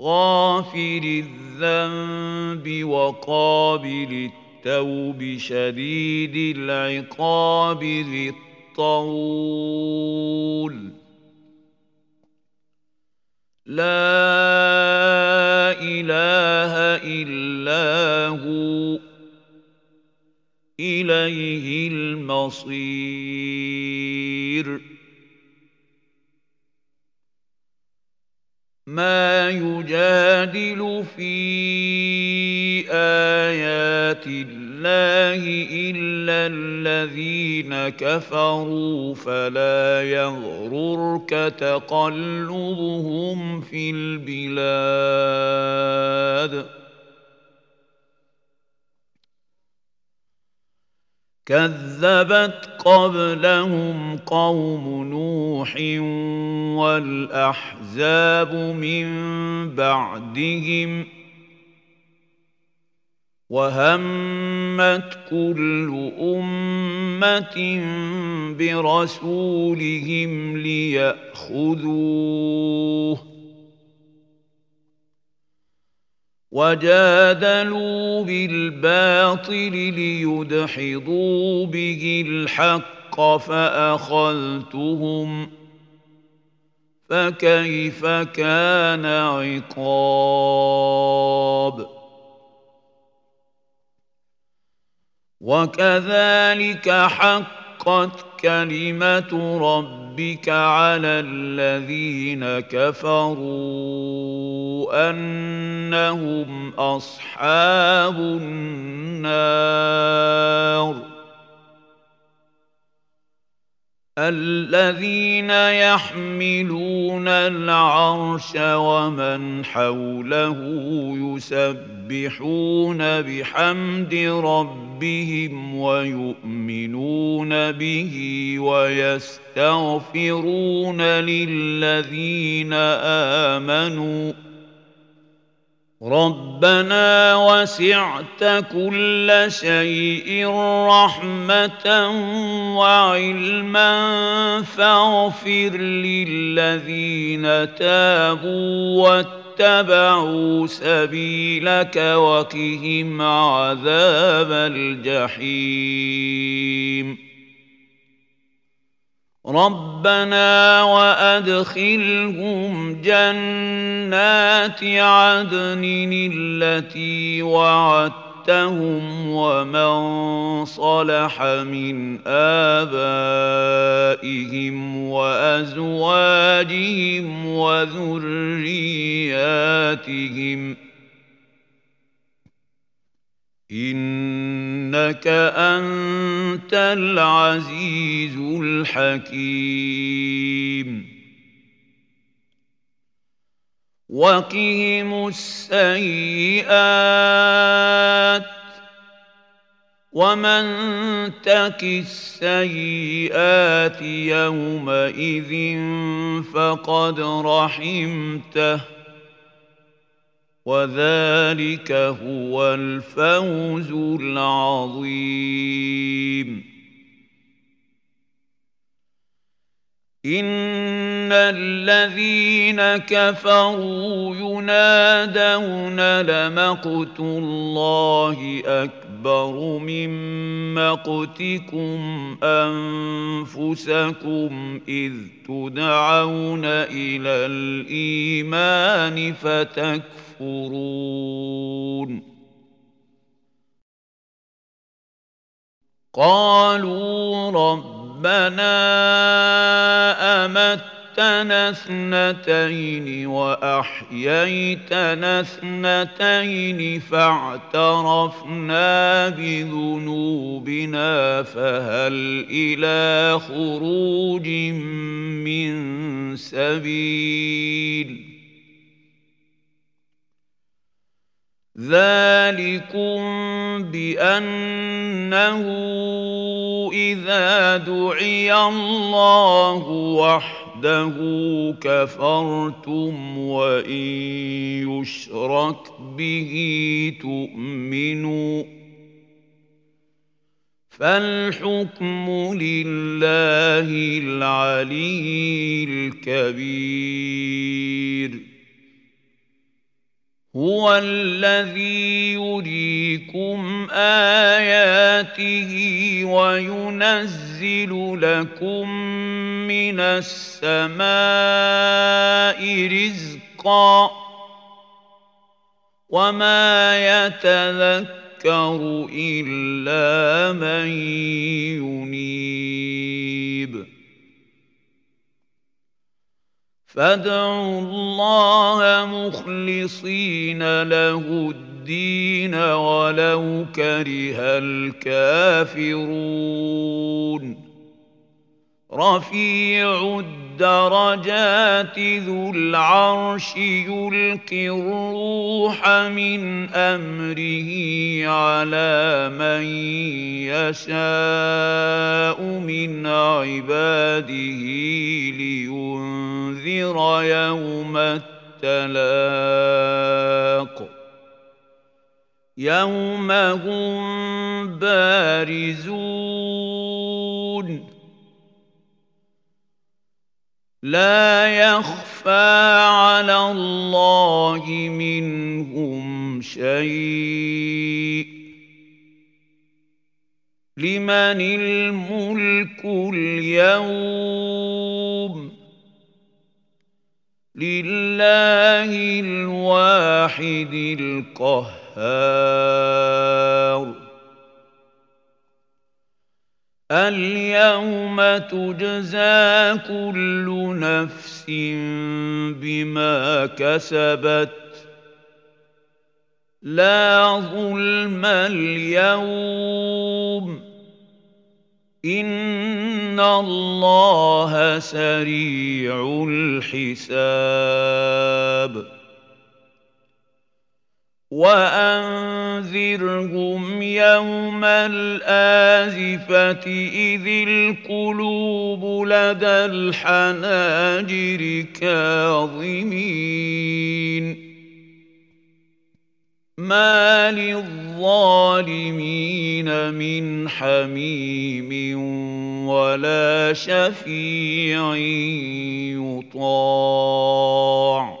غافر الذنب وقابل التوب شديد العقاب ذي الطول. لا إله إلا هو إليه المصير. ما يجادل في آيات الله إلا الذين كفروا فلا يغررك تقلبهم في البلاد. كذبت قبلهم قوم نوح والأحزاب من بعدهم وهمت كل أمة برسولهم ليأخذوه وجادلوا بالباطل ليدحضوا به الحق فأخذتهم فكيف كان عقاب وكذلك حقت كلمة ربك على الذين كفروا انهم اصحاب النار الذين يحملون العرش ومن حوله يسبحون بحمد ربهم ويؤمنون به ويستغفرون للذين امنوا ربنا وسعت كل شيء رحمة وعلما فاغفر للذين تابوا واتبعوا سبيلك وقهم عذاب الجحيم. ربنا وأدخلهم جنات عدن التي وعدتهم ومن صلح من آبائهم وأزواجهم وذرياتهم إنك أنت العزيز الحكيم. وقهم السيئات ومن تك السيئات يومئذ فقد رحمته. وذلك هو الفوز العظيم. إن الذين كفروا ينادون لمقت الله أكبر. من مقتكم أنفسكم إذ تدعون إلى الإيمان فتكفرون. قالوا ربنا امتنا اثنتين وأحييتنا اثنتين فاعترفنا بذنوبنا فهل إلى خروج من سبيل؟ ذلكم بأنه إذا دعي الله وحده كفرتم وإن يشرك به تؤمنوا فالحكم لله العلي الكبير هو الذي يريكم آياته وينزل لكم من السماء رزقا وما يتذكر إلا من ينيب. فادعوا الله مخلصين له الدين ولو كره الكافرون. رفيع الدرجات ذو العرش يلقي الروح من أمره على من يشاء من عباده لينذر يوم التلاق. يوم هم بارزون. لا يخفى على الله منهم شيء. لمن الملك اليوم؟ لله الواحد القهار. اليوم تجزى كل نفس بما كسبت. لا ظلم اليوم. إن الله سريع الحساب. وأنذرهم يوم الآزفة إذ القلوب لدى الحناجر كاظمين. ما للظالمين من حميم ولا شفيع يطاع.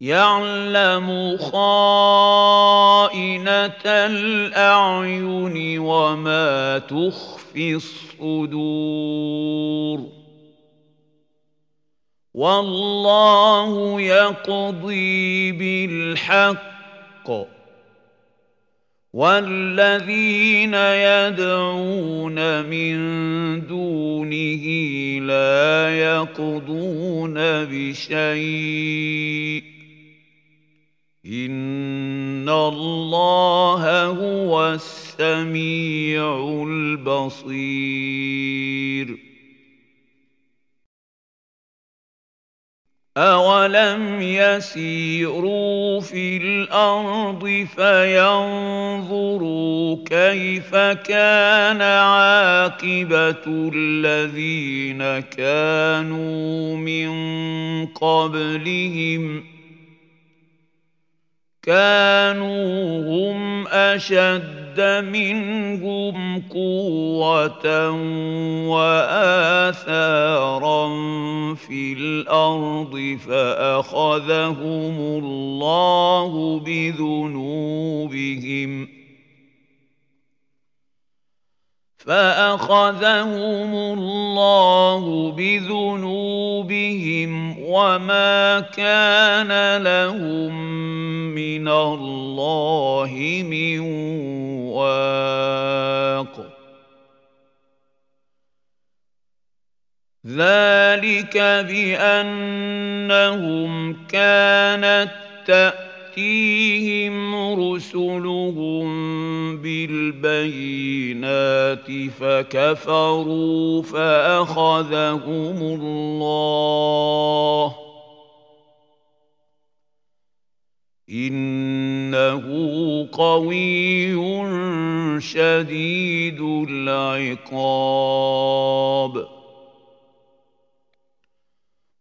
يعلم خائنة الأعين وما تخفي الصدور. والله يقضي بالحق. والذين يدعون من دونه لا يقضون بشيء. ان الله هو السميع البصير اولم يسيروا في الأرض فينظروا كيف كان عاقبه الذين كانوا من قبلهم كانوا هم أشد منهم قوة وآثارا في الأرض فأخذهم الله بذنوبهم فأخذهم الله بذنوبهم وما كان لهم من الله من واق. ذلك بأنهم كانت تاتيهم رسلهم بالبينات فكفروا فأخذهم الله. إنه قوي شديد العقاب.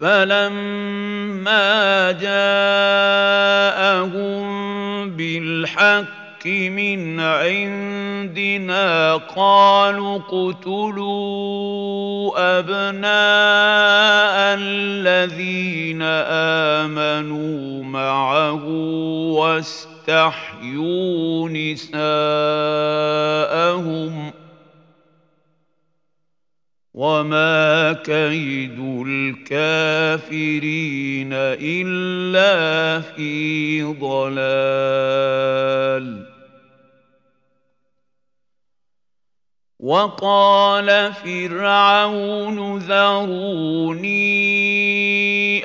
فلما جاءهم بالحق من عندنا قالوا اقتلوا أبناء الذين آمنوا معه واستحيوا نساءهم وما كيد الكافرين إلا في ضلال وقال فرعون ذروني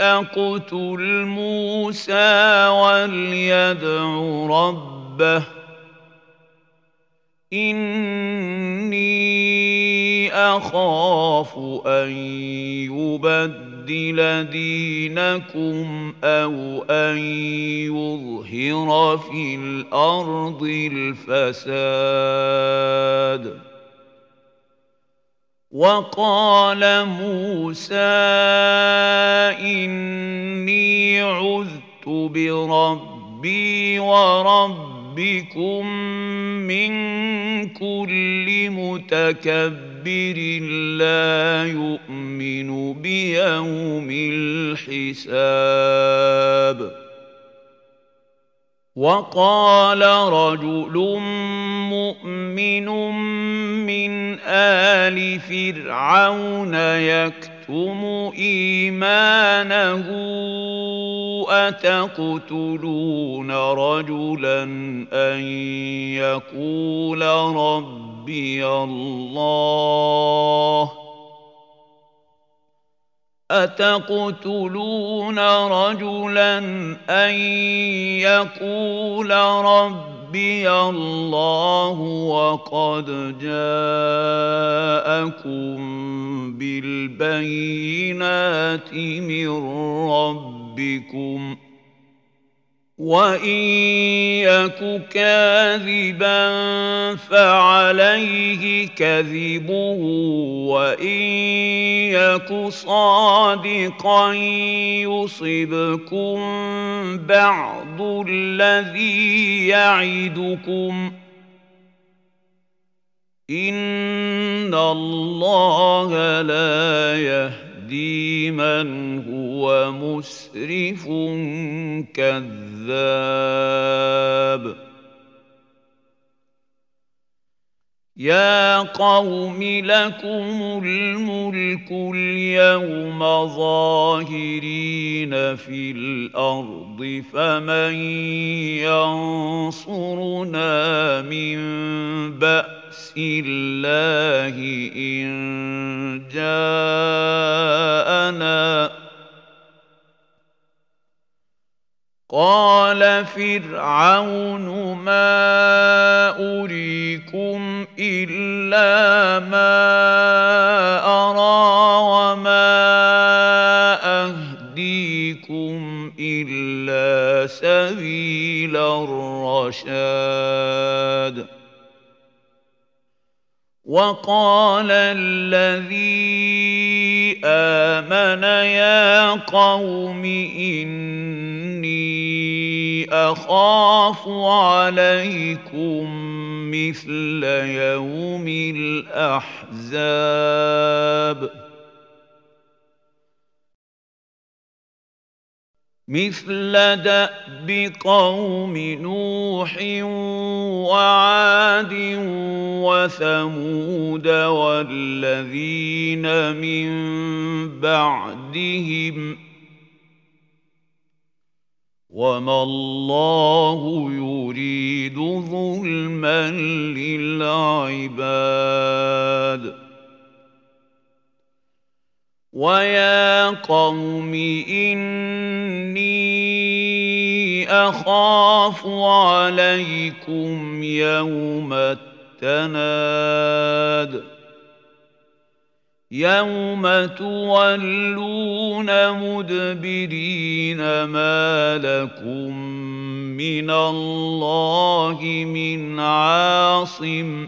اقتل موسى وليدع ربه اني أخاف أن يبدل دينكم أو أن يظهر في الأرض الفساد. وقال موسى إني عذت بربي وربكم من كل متكبر. لا يؤمن بيوم الحساب. وقال رجل مؤمن من آل فرعون يكتم إيمانه. أتقتلون رجلا أن يقول ربي الله ۖ؟ أتقتلون رجلا أن يقول ربي الله وقد جاءكم بالبينات من ربكم ۖ وإن يك كاذبا فعليه كذبه وإن يك صادقا يصبكم بعض الذي يعدكم إن الله لا يهدي يهدي من هو مسرف كذاب. يا قوم لكم الملك اليوم ظاهرين في الأرض فمن ينصرنا من بأس بأس الله إن جاءنا قال فرعون ما أريكم إلا ما أرى وما أهديكم إلا سبيل الرشاد وقال الذي آمن يا قوم إني أخاف عليكم مثل يوم الأحزاب. مثل دأب قوم نوح وعاد وثمود والذين من بعدهم وما الله يريد ظلما للعباد ويا قوم اني اخاف عليكم يوم التناد يوم تولون مدبرين ما لكم من الله من عاصم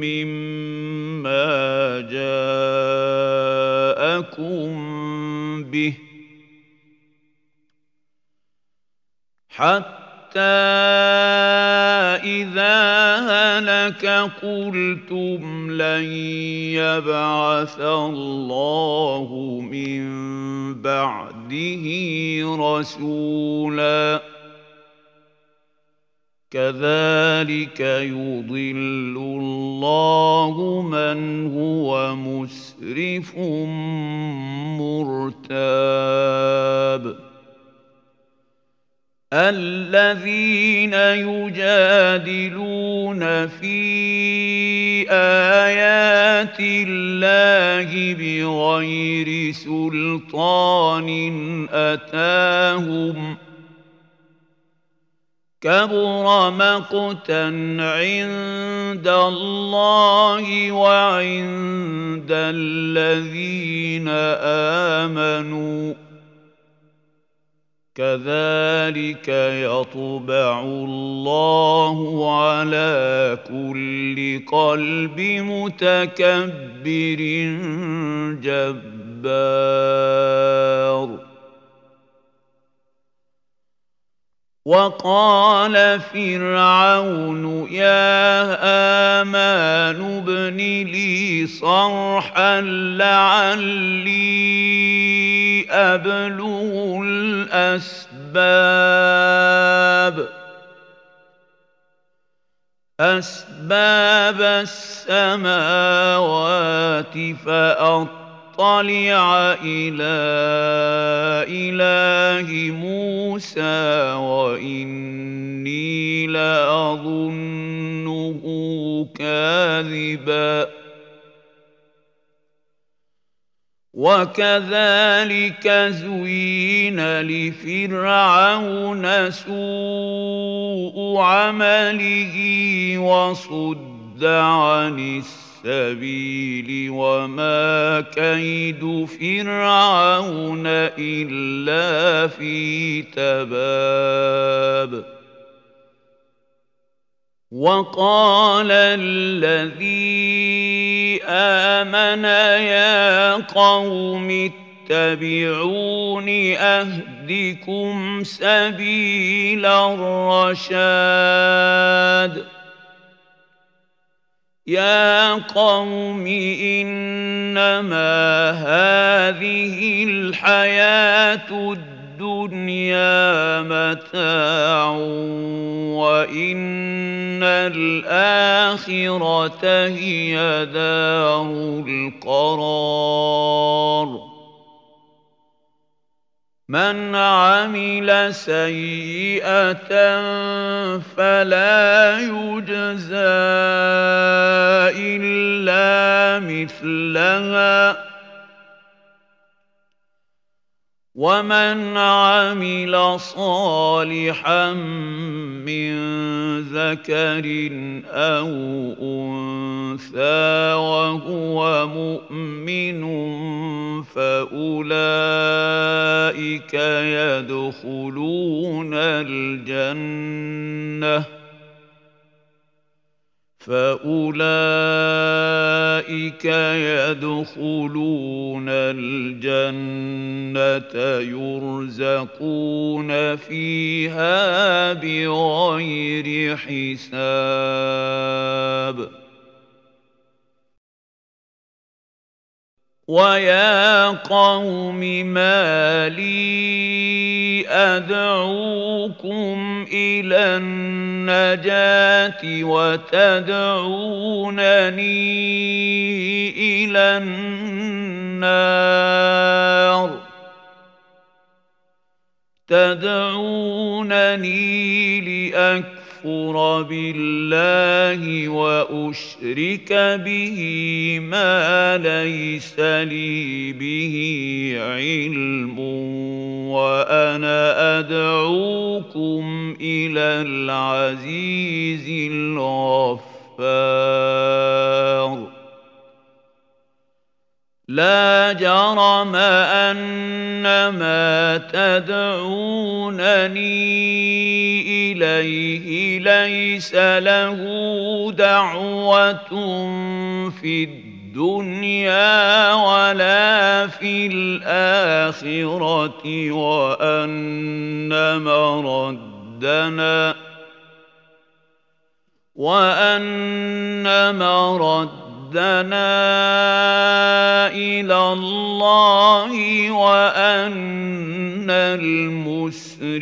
مما جاءكم به حتى حتى إذا هلك قلتم لن يبعث الله من بعده رسولا كذلك يضل الله من هو مسرف مرتاب. الذين يجادلون في آيات الله بغير سلطان أتاهم كبر مقتا عند الله وعند الذين آمنوا. كذلك يطبع الله على كل قلب متكبر جبار. وقال فرعون يا آمان ابن لي صرحا لعلي أبلغ الأسباب. أسباب السماوات فأطلع أطلع إلى إله موسى وإني لأظنه كاذبا. وكذلك زين لفرعون سوء عمله وصد عن السبيل السبيل وما كيد فرعون إلا في تباب. وقال الذي آمن يا قوم اتبعون أهدكم سبيل الرشاد. يا قوم انما هذه الحياة الدنيا متاع وان الاخره هي دار القرار من عمل سيئة فلا يجزى إلا مثلها. ومن عمل صالحا من ذكر أو أنثى وهو مؤمن فأولئك يدخلون الجنة. فأولئك أولئك يدخلون الجنة يرزقون فيها بغير حساب. ويا قوم ما لي ادعوكم إلى النجاه وتدعونني إلى النار تدعونني لاكفر أكفر بالله وأشرك به ما ليس لي به علم وأنا أدعوكم إلى العزيز الغفار. لا جرم أن ما تدعونني إليه ليس له دعوة في الدنيا ولا في الآخرة وأن مردنا وأن مردنا ردنا إلى الله وأن المسرفين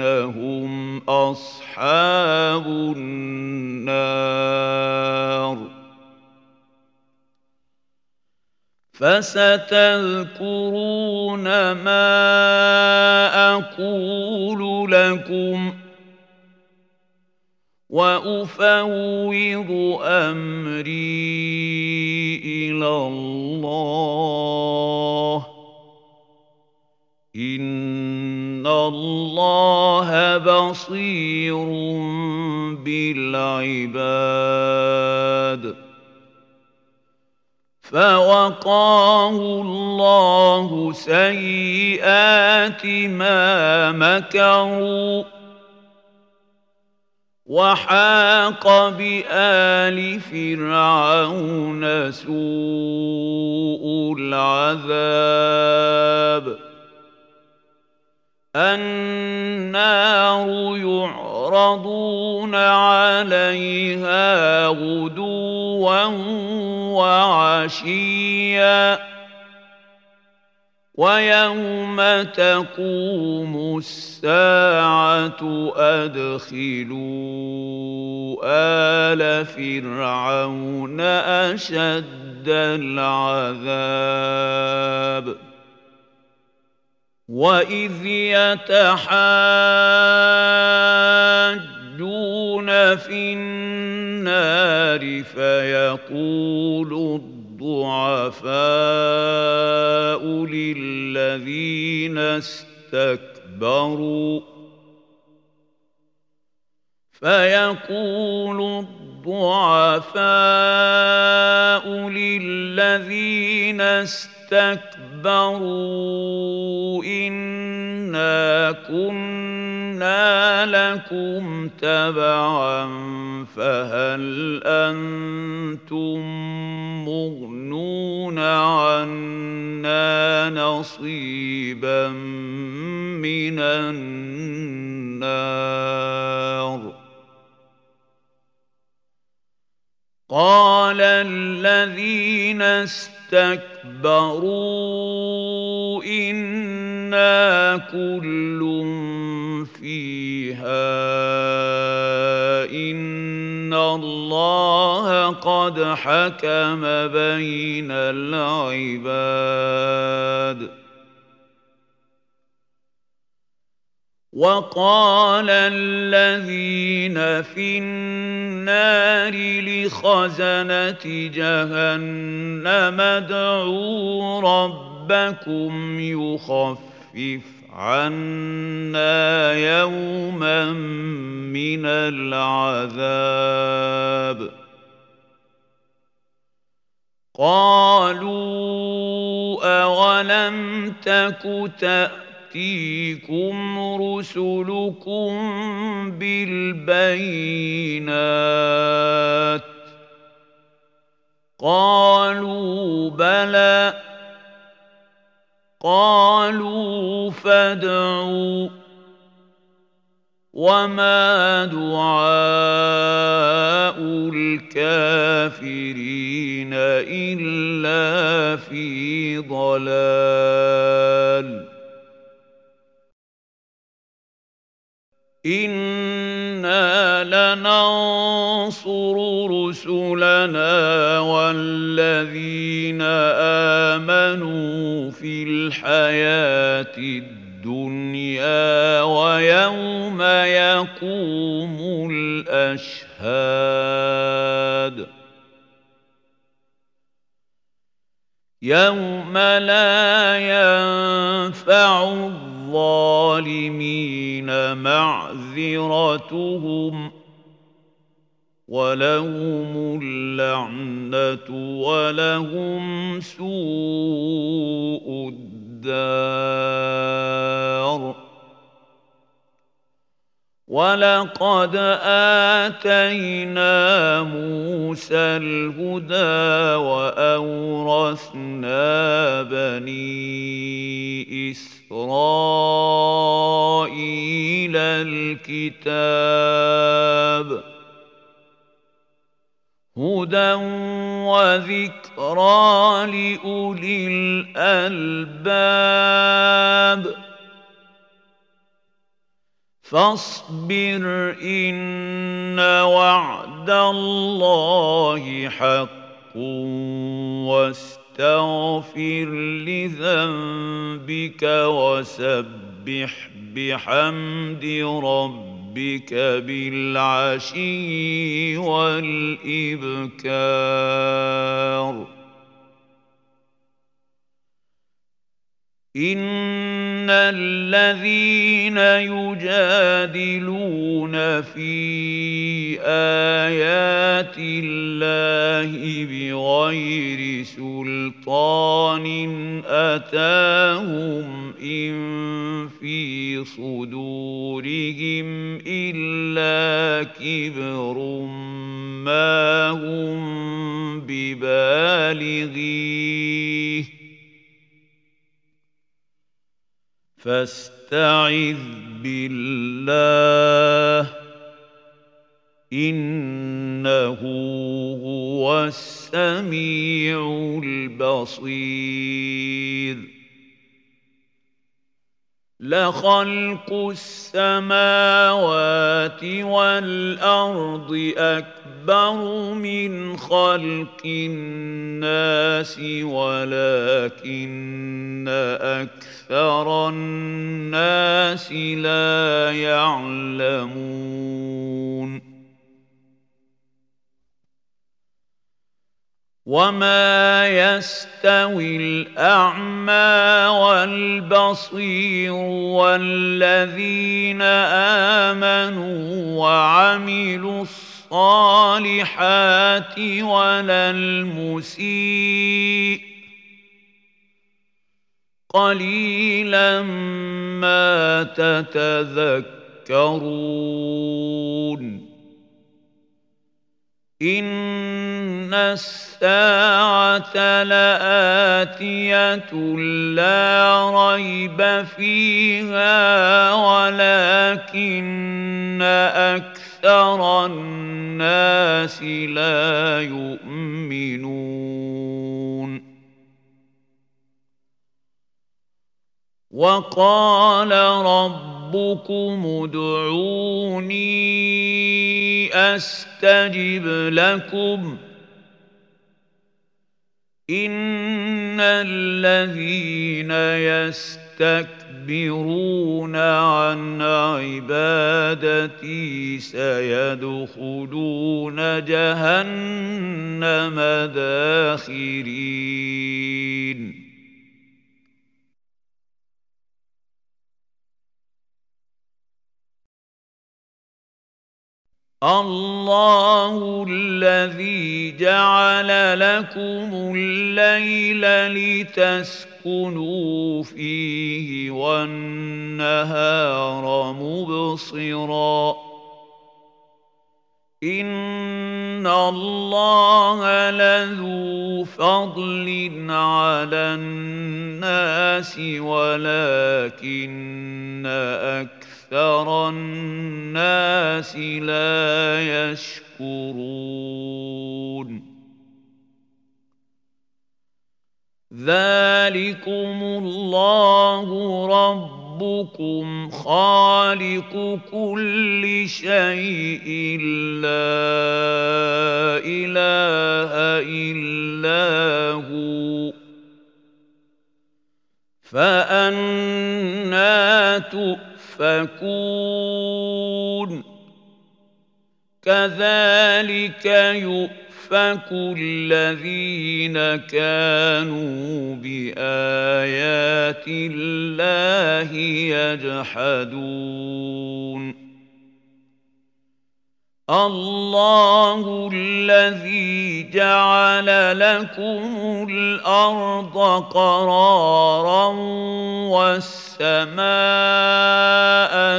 هم أصحاب النار. فستذكرون ما أقول لكم ۖ. وأفوض أمري إلى الله. إن الله بصير بالعباد. فوقاه الله سيئات ما مكروا. وحاق بآل فرعون سوء العذاب. النار يعرضون عليها غدوا وعشيا. ويوم تقوم الساعة أدخلوا آل فرعون أشد العذاب. وإذ يتحاجون في النار فيقول الضعفاء للذين استكبروا. فيقول الضعفاء للذين استكبروا إنا كنا لكم تبعا فهل أنتم مغنون عنا نصيبا من النار قال الذين استكبروا أنا كل فيها ان الله قد حكم بين العباد وقال الذين في النار لخزنة جهنم ادعوا ربكم يخفف عنا يوما من العذاب قالوا أولم تك تأتي تأتيكم رسلكم بالبينات قالوا بلى قالوا فادعوا وما دعاء الكافرين إلا في ضلال. أنا لننصر رسلنا والذين امنوا في الحياة الدنيا ويوم يقوم الاشهاد يوم لا ينفع الظالمين معذرتهم ولهم اللعنة ولهم سوء الدار ولقد آتينا موسى الهدى وأورثنا بني إسرائيل الكتاب هدى وذكرى لأولي الألباب فاصبر إن وعد الله حق واستغفر لذنبك وسبح بحمد ربك بالعشي والإبكار ان الذين يجادلون في ايات الله بغير سلطان اتاهم ان في صدورهم الا كبر ما هم ببالغيه فاستعذ بالله إنه هو السميع البصير. لخلق السماوات والأرض أكبر من خلق الناس ولكن أكثر الناس لا يعلمون. وما يستوي الأعمى والبصير والذين آمنوا وعملوا الصالحات ولا المسيء. قليلا ما تتذكرون. ان الساعة لاتيه لا ريب فيها ولكن أكثر الناس لا يؤمنون وقال ربكم ادعوني استجب لكم ان الذين يستكبرون عن عبادتي سيدخلون جهنم داخرين الله الذي جعل لكم الليل لتسكنوا فيه والنهار مبصرا ان الله لذو فضل على الناس ولكن أكثر الناس لا يشكرون. ذلكم الله ربكم خالق كل شيء. لا إله إلا هو. فأنا تؤفكون كذلك يؤفك الذين كانوا بآيات الله يجحدون. الله الذي جعل لكم الأرض قرارا والسماء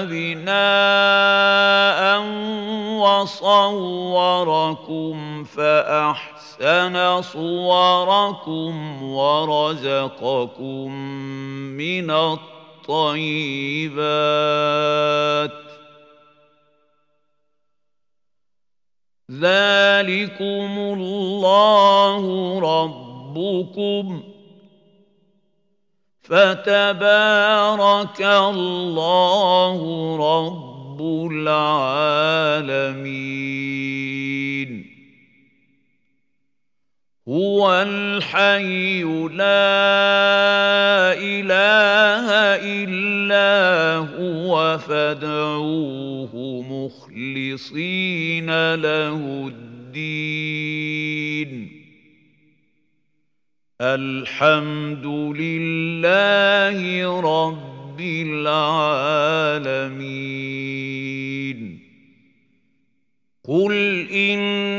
بناء وصوركم فاحسن صوركم ورزقكم من الطيبات ذلكم الله ربكم فتبارك الله رب العالمين هو الحي لا إله إلا هو فادعوه مخلصين له الدين. الحمد لله رب العالمين. قل اني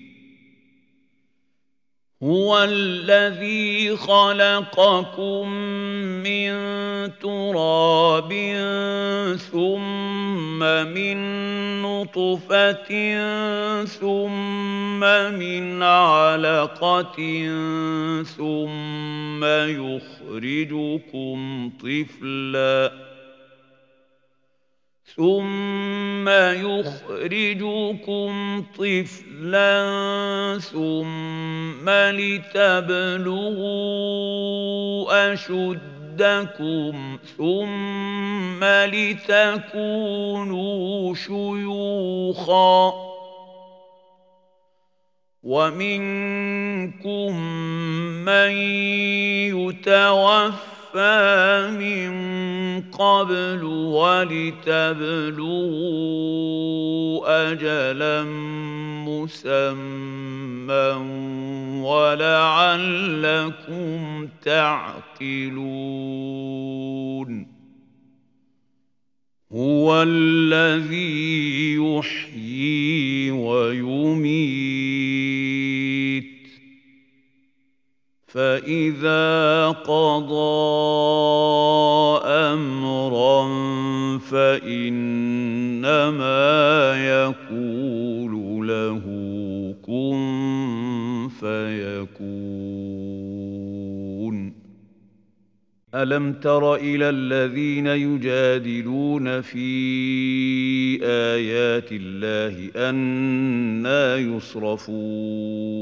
هو الذي خلقكم من تراب ثم من نطفة ثم من علقة ثم يخرجكم طفلاً. ثم يخرجكم طفلا ثم لتبلغوا اشدكم ثم لتكونوا شيوخا ومنكم من يتوفى توفى من قبل ولتبلغوا أجلا مسمى ولعلكم تعقلون هو الذي يحيي ويميت فاذا قضى امرا فانما يقول له كن فيكون الم تر إلى الذين يجادلون في ايات الله أنا يصرفون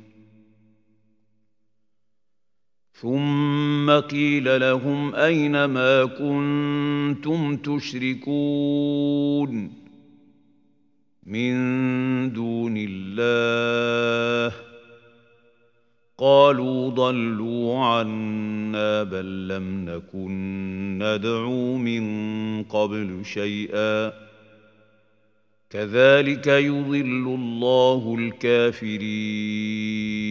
ثم قيل لهم اين ما كنتم تشركون من دون الله قالوا ضلوا عنا بل لم نكن ندعو من قبل شيئا كذلك يضل الله الكافرين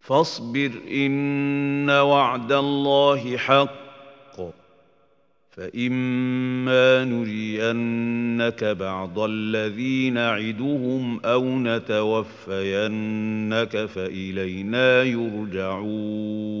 فاصبر إن وعد الله حق. فإما نرينك بعض الذي نعدهم أو نتوفينك فإلينا يرجعون.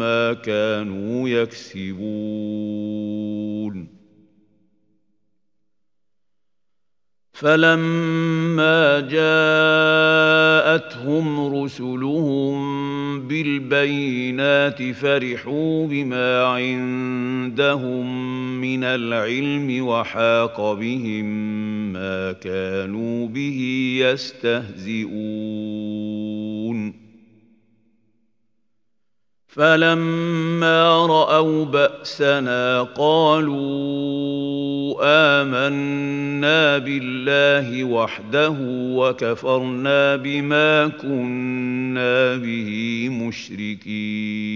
ما كانوا يكسبون. فلما جاءتهم رسلهم بالبينات فرحوا بما عندهم من العلم وحاق بهم ما كانوا به يستهزئون. فلما رأوا بأسنا قالوا آمنا بالله وحده وكفرنا بما كنا به مشركين.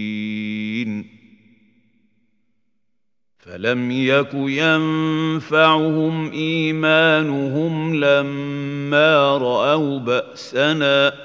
فلم يك ينفعهم إيمانهم لما رأوا بأسنا